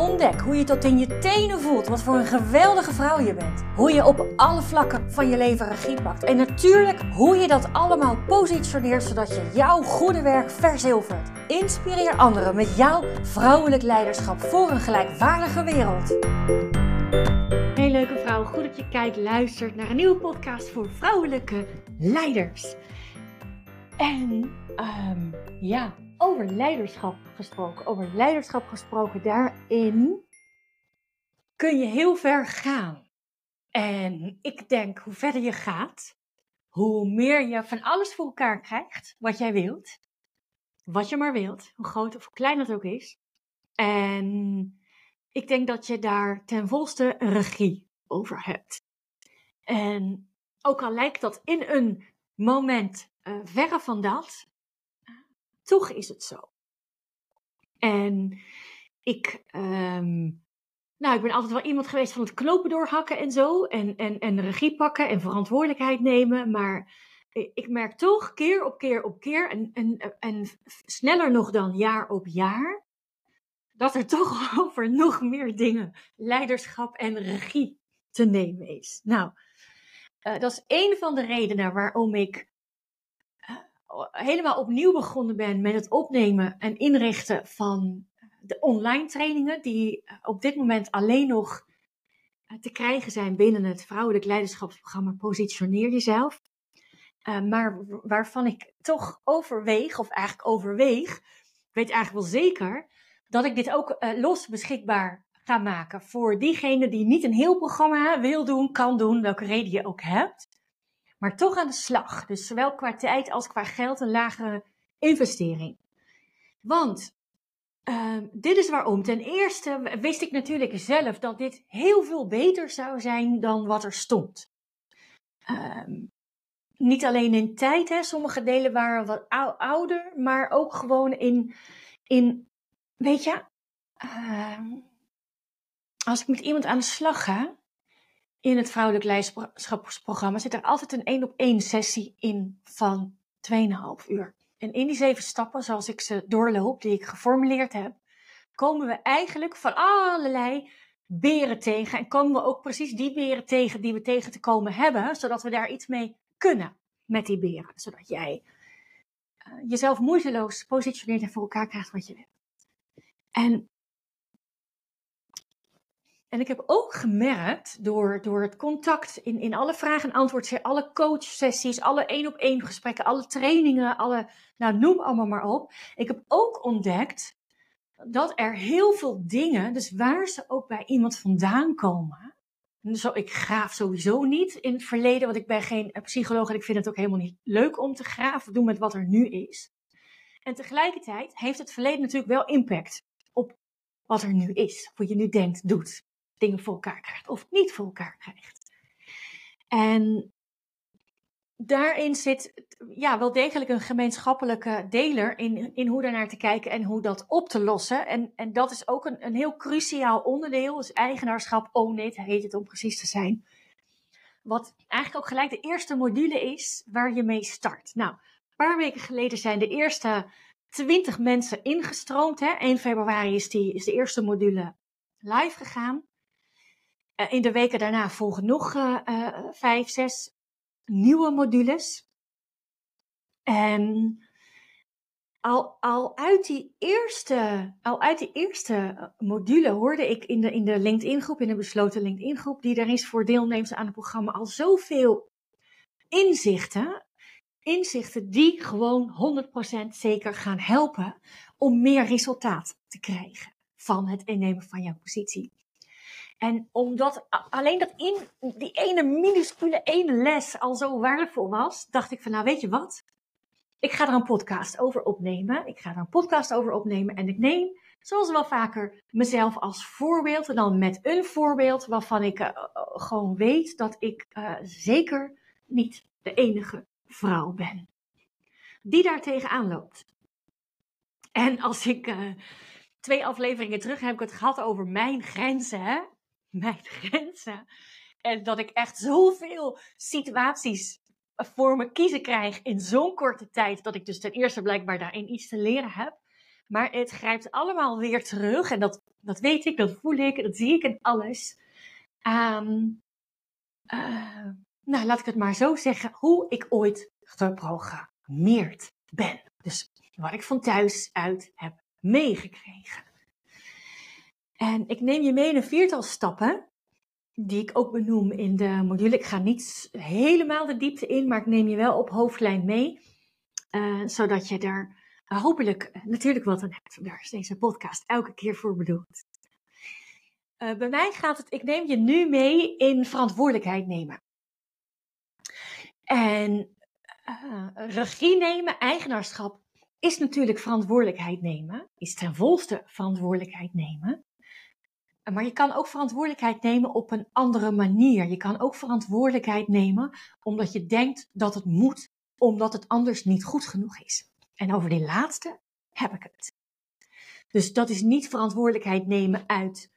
Ontdek hoe je tot in je tenen voelt wat voor een geweldige vrouw je bent. Hoe je op alle vlakken van je leven regie pakt. En natuurlijk hoe je dat allemaal positioneert zodat je jouw goede werk verzilvert. Inspireer anderen met jouw vrouwelijk leiderschap voor een gelijkwaardige wereld. Hey leuke vrouw, goed dat je kijkt, luistert naar een nieuwe podcast voor vrouwelijke leiders. En um, ja, over leiderschap gesproken, over leiderschap gesproken, daarin kun je heel ver gaan. En ik denk, hoe verder je gaat, hoe meer je van alles voor elkaar krijgt wat jij wilt. Wat je maar wilt, hoe groot of klein dat ook is. En ik denk dat je daar ten volste regie over hebt. En ook al lijkt dat in een moment uh, verre van dat, toch is het zo. En ik, um, nou, ik ben altijd wel iemand geweest van het knopen doorhakken en zo. En, en, en regie pakken en verantwoordelijkheid nemen. Maar ik merk toch keer op keer op keer, en, en, en sneller nog dan jaar op jaar, dat er toch over nog meer dingen leiderschap en regie te nemen is. Nou, uh, dat is een van de redenen waarom ik helemaal opnieuw begonnen ben met het opnemen en inrichten van de online trainingen, die op dit moment alleen nog eh, te krijgen zijn binnen het vrouwelijk leiderschapsprogramma Positioneer Jezelf. Uh, maar waarvan ik toch overweeg, of eigenlijk overweeg, weet eigenlijk wel zeker, dat ik dit ook los beschikbaar ga maken voor diegene die niet een heel programma wil doen, kan doen, welke reden je ook hebt maar toch aan de slag. Dus zowel qua tijd als qua geld een lagere investering. Want uh, dit is waarom. Ten eerste wist ik natuurlijk zelf dat dit heel veel beter zou zijn dan wat er stond. Uh, niet alleen in tijd, hè. sommige delen waren wat ouder, maar ook gewoon in, in weet je, uh, als ik met iemand aan de slag ga, in het vrouwelijk leiderschapsprogramma zit er altijd een één op één sessie in van 2,5 uur. En in die zeven stappen, zoals ik ze doorloop, die ik geformuleerd heb, komen we eigenlijk van allerlei beren tegen. En komen we ook precies die beren tegen die we tegen te komen hebben, zodat we daar iets mee kunnen met die beren. Zodat jij uh, jezelf moeiteloos positioneert en voor elkaar krijgt wat je wil. En en ik heb ook gemerkt door, door het contact in, in alle vragen en antwoord, alle coachsessies, alle één op één gesprekken, alle trainingen, alle, nou noem allemaal maar op. Ik heb ook ontdekt dat er heel veel dingen, dus waar ze ook bij iemand vandaan komen. Zo, ik graaf sowieso niet in het verleden, want ik ben geen psycholoog en ik vind het ook helemaal niet leuk om te graven, doen met wat er nu is. En tegelijkertijd heeft het verleden natuurlijk wel impact op wat er nu is, wat je nu denkt, doet dingen voor elkaar krijgt of niet voor elkaar krijgt. En daarin zit ja, wel degelijk een gemeenschappelijke deler in, in hoe daarnaar te kijken en hoe dat op te lossen. En, en dat is ook een, een heel cruciaal onderdeel, dus eigenaarschap, own it, heet het om precies te zijn. Wat eigenlijk ook gelijk de eerste module is waar je mee start. Nou, een paar weken geleden zijn de eerste 20 mensen ingestroomd. Hè? 1 februari is, die, is de eerste module live gegaan. Eh, in de weken daarna volgen nog uh, vijf, zes nieuwe modules. En al, al, uit die eerste, al uit die eerste module hoorde ik in de, in de LinkedIn-groep, in de besloten LinkedIn-groep, die er is voor deelnemers aan het programma, al zoveel inzichten. Inzichten die gewoon 100% zeker gaan helpen om meer resultaat te krijgen van het innemen van jouw positie. En omdat alleen dat in die ene minuscule ene les al zo waardevol was, dacht ik van nou weet je wat? Ik ga er een podcast over opnemen. Ik ga er een podcast over opnemen en ik neem, zoals wel vaker, mezelf als voorbeeld. En dan met een voorbeeld waarvan ik uh, gewoon weet dat ik uh, zeker niet de enige vrouw ben. die daar tegenaan loopt. En als ik twee afleveringen terug heb ik het gehad over mijn grenzen, hè? Mijn grenzen. En dat ik echt zoveel situaties voor me kiezen krijg in zo'n korte tijd, dat ik dus ten eerste blijkbaar daarin iets te leren heb. Maar het grijpt allemaal weer terug. En dat, dat weet ik, dat voel ik, dat zie ik in alles. Um, nou, laat ik het maar zo zeggen, hoe ik ooit geprogrammeerd ben. Dus wat ik van thuis uit heb meegekregen. En ik neem je mee in een viertal stappen, die ik ook benoem in de module. Ik ga niet helemaal de diepte in, maar ik neem je wel op hoofdlijn mee, uh, zodat je er hopelijk natuurlijk wat aan hebt. Daar is deze podcast elke keer voor bedoeld. Uh, bij mij gaat het, ik neem je nu mee in verantwoordelijkheid nemen. En regie nemen, eigenaarschap, is natuurlijk verantwoordelijkheid nemen. Is ten volste verantwoordelijkheid nemen. Maar je kan ook verantwoordelijkheid nemen op een andere manier. Je kan ook verantwoordelijkheid nemen omdat je denkt dat het moet, omdat het anders niet goed genoeg is. En over die laatste heb ik het. Dus dat is niet verantwoordelijkheid nemen uit,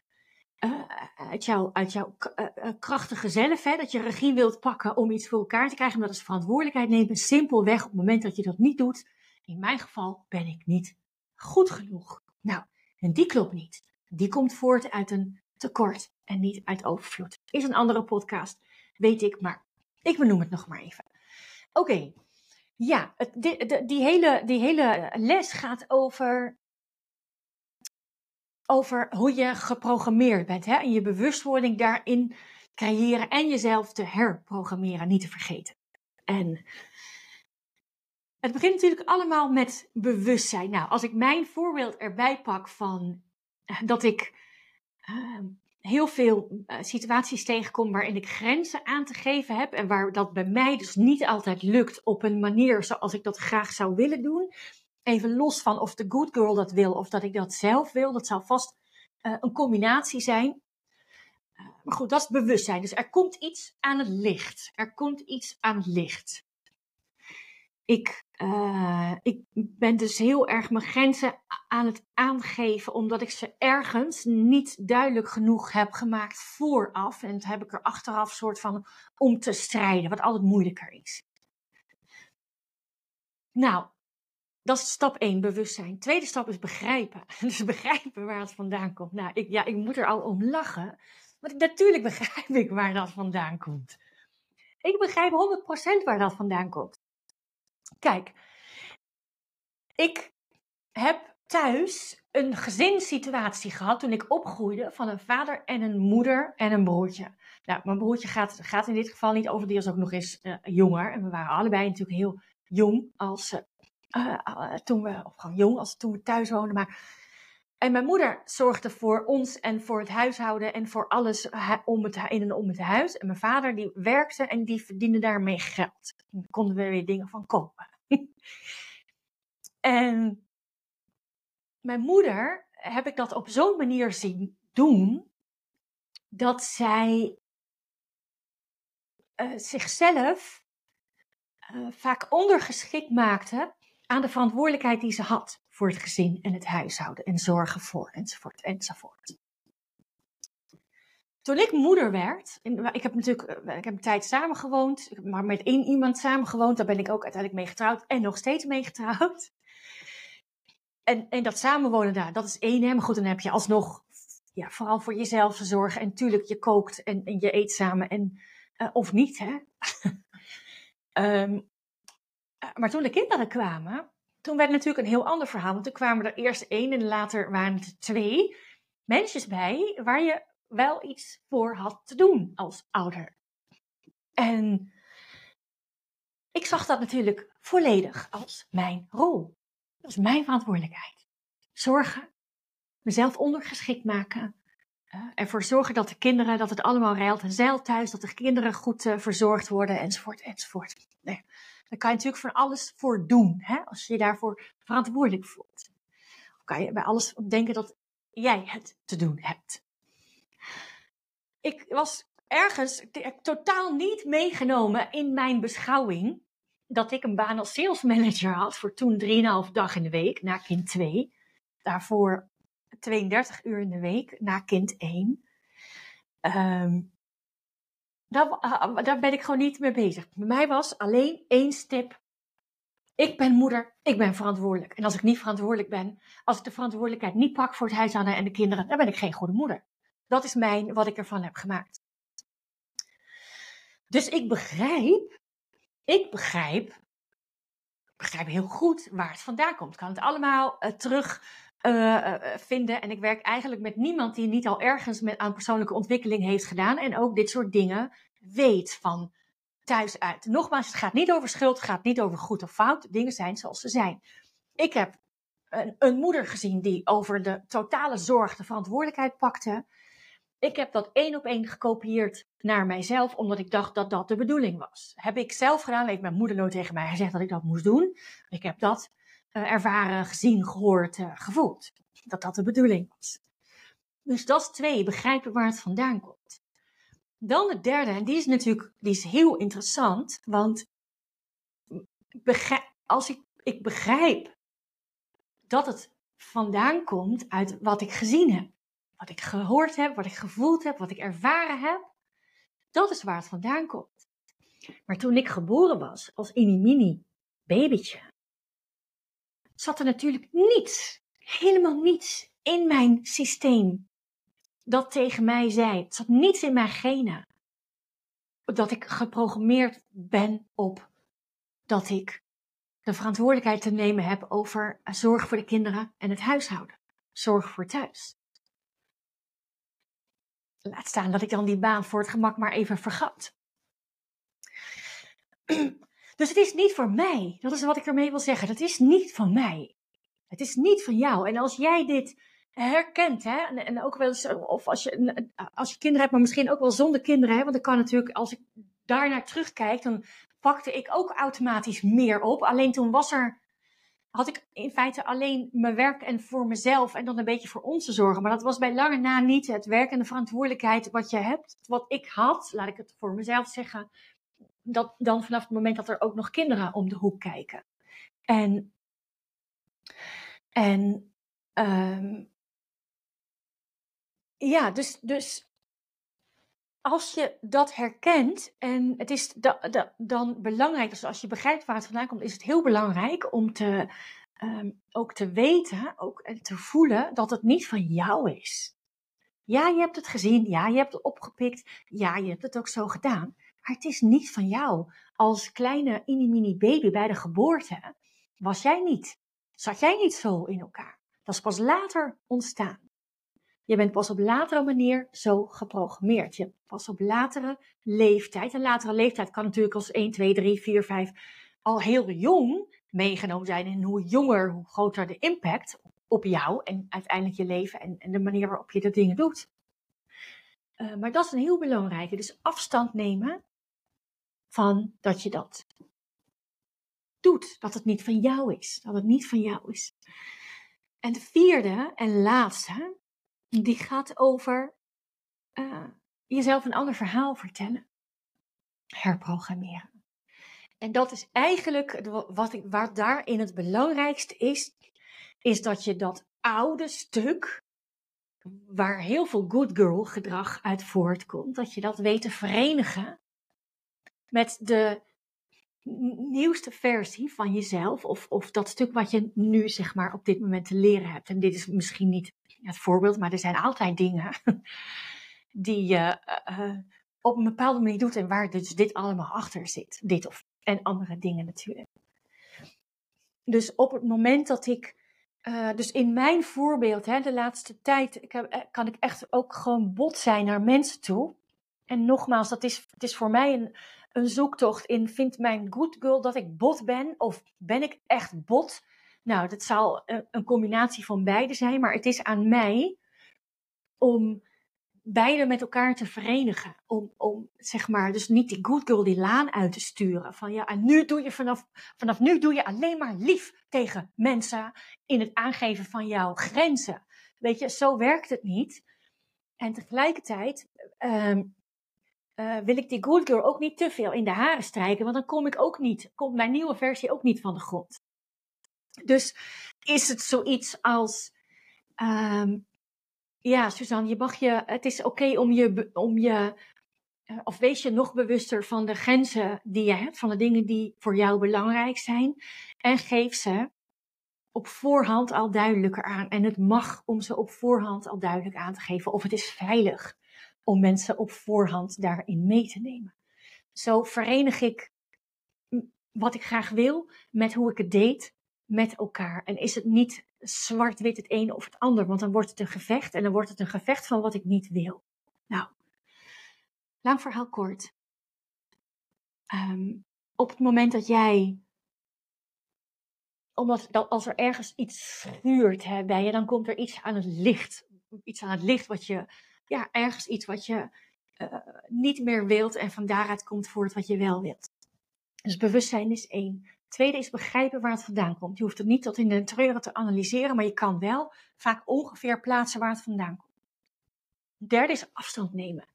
uh, uit, jouw, jouw uh, krachtige zelf, hè, dat je regie wilt pakken om iets voor elkaar te krijgen. Maar dat is verantwoordelijkheid nemen, simpelweg op het moment dat je dat niet doet. In mijn geval ben ik niet goed genoeg. Nou, en die klopt niet. Die komt voort uit een tekort en niet uit overvloed. Is een andere podcast, weet ik, maar ik benoem het nog maar even. Oké, ja, het, die, die, hele, die hele les gaat over, over hoe je geprogrammeerd bent. Hè? En je bewustwording daarin creëren en jezelf te herprogrammeren, niet te vergeten. En het begint natuurlijk allemaal met bewustzijn. Nou, als ik mijn voorbeeld erbij pak van dat ik uh, heel veel uh, situaties tegenkom waarin ik grenzen aan te geven heb en waar dat bij mij dus niet altijd lukt op een manier zoals ik dat graag zou willen doen. Even los van of de good girl dat wil of dat ik dat zelf wil. Dat zal vast uh, een combinatie zijn. maar goed, dat is bewustzijn. Dus er komt iets aan het licht. Er komt iets aan het licht. Ik, uh, ik ben dus heel erg mijn grenzen aan het aangeven, omdat ik ze ergens niet duidelijk genoeg heb gemaakt vooraf. En dat heb ik er achteraf soort van om te strijden, wat altijd moeilijker is. Nou, dat is stap 1, bewustzijn. Tweede stap is begrijpen. Dus begrijpen waar het vandaan komt. Nou, ik, ja, ik moet er al om lachen. Want natuurlijk begrijp ik waar dat vandaan komt. Ik begrijp 100% waar dat vandaan komt. Kijk, ik heb thuis een gezinssituatie gehad toen ik opgroeide van een vader en een moeder en een broertje. Nou, mijn broertje gaat, gaat in dit geval niet over, die is ook nog eens uh, jonger. En we waren allebei natuurlijk heel jong als, uh, uh, toen we, of gewoon jong als toen we thuis woonden. Maar en mijn moeder zorgde voor ons en voor het huishouden en voor alles om het, in en om het huis. En mijn vader die werkte en die verdiende daarmee geld. Dan konden we weer dingen van kopen. en mijn moeder heb ik dat op zo'n manier zien doen dat zij uh, zichzelf uh, vaak ondergeschikt maakte aan de verantwoordelijkheid die ze had voor het gezin en het huishouden en zorgen voor enzovoort enzovoort. Toen ik moeder werd, ik heb natuurlijk eh, ik heb een tijd samengewoond, maar met één iemand samengewoond, daar ben ik ook uiteindelijk mee getrouwd en nog steeds mee getrouwd. En, en dat samenwonen daar, dat is één, hè? maar goed, dan heb je alsnog ja, vooral voor jezelf zorgen. En tuurlijk, je kookt en, je eet samen, en, uh, of niet, hè. um, maar toen de kinderen kwamen, toen werd het natuurlijk een heel ander verhaal. Want toen kwamen er eerst één en later waren het twee mensjes bij waar je wel iets voor had te doen als ouder. En ik zag dat natuurlijk volledig als mijn rol. Dat is mijn verantwoordelijkheid. Zorgen, mezelf ondergeschikt maken, uh, ervoor zorgen dat de kinderen, dat het allemaal rijlt en zeilt thuis, dat de kinderen goed uh, verzorgd worden, enzovoort, enzovoort. Nee. Daar kan je natuurlijk van alles voor doen, hè, als je je daarvoor verantwoordelijk voelt. Of kan je bij alles denken dat jij het te doen hebt. Ik was ergens totaal niet meegenomen in mijn beschouwing dat ik een baan als sales manager had voor toen 3,5 dag in de week na kind 2. Daarvoor 32 uur in de week na kind 1. Um, daar, ah, daar ben ik gewoon niet mee bezig. Bij mij was alleen één stip. Ik ben moeder, ik ben verantwoordelijk. En als ik niet verantwoordelijk ben, als ik de verantwoordelijkheid niet pak voor het huishouden en de kinderen, dan ben ik geen goede moeder. Dat is mijn, wat ik ervan heb gemaakt. Dus ik begrijp, ik begrijp, begrijp heel goed waar het vandaan komt. Ik kan het allemaal uh, terug uh, vinden. En ik werk eigenlijk met niemand die niet al ergens met, aan persoonlijke ontwikkeling heeft gedaan. En ook dit soort dingen weet van thuis uit. Nogmaals, het gaat niet over schuld, het gaat niet over goed of fout. Dingen zijn zoals ze zijn. Ik heb een, een moeder gezien die over de totale zorg de verantwoordelijkheid pakte. Ik heb dat één op één gekopieerd naar mijzelf, omdat ik dacht dat dat de bedoeling was. Heb ik zelf gedaan, heeft mijn moeder nooit tegen mij gezegd dat ik dat moest doen. Ik heb dat ervaren, gezien, gehoord, uh, gevoeld. Dat dat de bedoeling was. Dus dat is twee, begrijpen waar het vandaan komt. Dan de derde, en die is natuurlijk die is heel interessant, want als ik, ik begrijp dat het vandaan komt uit wat ik gezien heb, wat ik gehoord heb, wat ik gevoeld heb, wat ik ervaren heb, dat is waar het vandaan komt. Maar toen ik geboren was als mini babytje, zat er natuurlijk niets, helemaal niets in mijn systeem dat tegen mij zei. Het zat niets in mijn genen. Dat ik geprogrammeerd ben op dat ik de verantwoordelijkheid te nemen heb over zorg voor de kinderen en het huishouden. Zorg voor thuis. Laat staan dat ik dan die baan voor het gemak maar even vergat. Dus het is niet voor mij. Dat is wat ik ermee wil zeggen. Dat is niet van mij. Het is niet van jou. En als jij dit herkent, hè, en, en ook wel of als je, als je kinderen hebt, maar misschien ook wel zonder kinderen, hè, want dan kan natuurlijk, als ik daarnaar terugkijk, dan pakte ik ook automatisch meer op. Alleen toen was er, had ik in feite alleen mijn werk en voor mezelf en dan een beetje voor ons te zorgen. Maar dat was bij lange na niet het werk en de verantwoordelijkheid wat je hebt, wat ik had, laat ik het voor mezelf zeggen, dat dan vanaf het moment dat er ook nog kinderen om de hoek kijken. En, en um, ja, dus, dus als je dat herkent en het is da, da, dan belangrijk, dus als je begrijpt waar het vandaan komt, is het heel belangrijk om te, um, ook te weten ook, en te voelen dat het niet van jou is. Ja, je hebt het gezien, ja, je hebt het opgepikt, ja, je hebt het ook zo gedaan. Maar het is niet van jou. Als kleine mini baby bij de geboorte was jij niet. Zat jij niet zo in elkaar. Dat is pas later ontstaan. Je bent pas op latere manier zo geprogrammeerd. Je pas op latere leeftijd. En latere leeftijd kan natuurlijk als 1, 2, 3, 4, 5 al heel jong meegenomen zijn. En hoe jonger, hoe groter de impact op jou en uiteindelijk je leven en, en de manier waarop je de dingen doet. Uh, maar dat is een heel belangrijke. Dus afstand nemen van dat je dat doet. Dat het niet van jou is. Dat het niet van jou is. En de vierde en laatste, die gaat over uh, jezelf een ander verhaal vertellen. Herprogrammeren. En dat is eigenlijk wat, ik, wat daarin het belangrijkste is, is dat je dat oude stuk, waar heel veel good girl gedrag uit voortkomt, dat je dat weet te verenigen met de nieuwste versie van jezelf, of, of dat stuk wat je nu zeg maar op dit moment te leren hebt. En dit is misschien niet het voorbeeld, maar er zijn altijd dingen die je uh, op een bepaalde manier doet en waar dus dit allemaal achter zit. Dit of en andere dingen natuurlijk. Dus op het moment dat ik, uh, dus in mijn voorbeeld, hè, de laatste tijd, kan ik echt ook gewoon bot zijn naar mensen toe. En nogmaals, dat is, het is voor mij een, een zoektocht in, vindt mijn good girl dat ik bot ben? Of ben ik echt bot? Nou, dat zal een combinatie van beide zijn, maar het is aan mij om beide met elkaar te verenigen. Om, om zeg maar, dus niet die good girl die laan uit te sturen. Van ja, en nu doe je vanaf, vanaf nu doe je alleen maar lief tegen mensen in het aangeven van jouw grenzen. Weet je, zo werkt het niet. En tegelijkertijd um, uh, wil ik die good girl ook niet te veel in de haren strijken, want dan kom ik ook niet, komt mijn nieuwe versie ook niet van de grond. Dus is het zoiets als, um, ja, Suzanne, je mag je, het is oké om je, om je, uh, of wees je nog bewuster van de grenzen die je hebt, van de dingen die voor jou belangrijk zijn, en geef ze op voorhand al duidelijker aan. En het mag om ze op voorhand al duidelijk aan te geven, of het is veilig om mensen op voorhand daarin mee te nemen. Zo verenig ik wat ik graag wil met hoe ik het deed met elkaar. En is het niet zwart-wit het een of het ander, want dan wordt het een gevecht en dan wordt het een gevecht van wat ik niet wil. Nou, lang verhaal kort. Um, op het moment dat jij, omdat dat als er ergens iets schuurt hè, bij je, dan komt er iets aan het licht. Iets aan het licht wat je ja, ergens iets wat je uh, niet meer wilt en van daaruit komt voort wat je wel wilt. Dus bewustzijn is één. Tweede is begrijpen waar het vandaan komt. Je hoeft het niet tot in de treuren te analyseren, maar je kan wel vaak ongeveer plaatsen waar het vandaan komt. Derde is afstand nemen.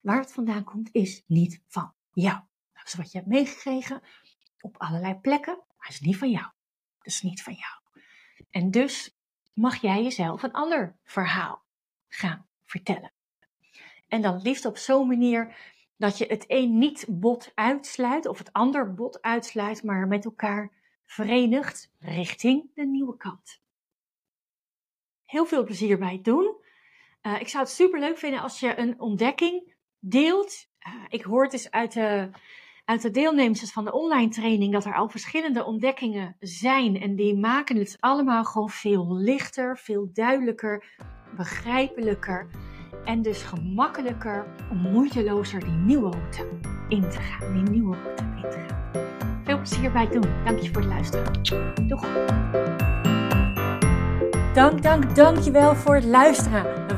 Waar het vandaan komt is niet van jou. Dat is wat je hebt meegekregen op allerlei plekken, maar het is niet van jou. Dat is niet van jou. En dus mag jij jezelf een ander verhaal gaan vertellen. En dan liefst op zo'n manier dat je het een niet bot uitsluit of het ander bot uitsluit, maar met elkaar verenigt richting de nieuwe kant. Heel veel plezier bij het doen. Uh, ik zou het super leuk vinden als je een ontdekking deelt. Uh, ik hoor het eens uit de, uit de deelnemers van de online training dat er al verschillende ontdekkingen zijn. En die maken het allemaal gewoon veel lichter, veel duidelijker, begrijpelijker en dus gemakkelijker om moeitelozer die nieuwe route in te gaan. Die nieuwe route in te gaan. Veel plezier bij het doen. Dank je voor het luisteren. Doeg! Dank, dank, dank je wel voor het luisteren.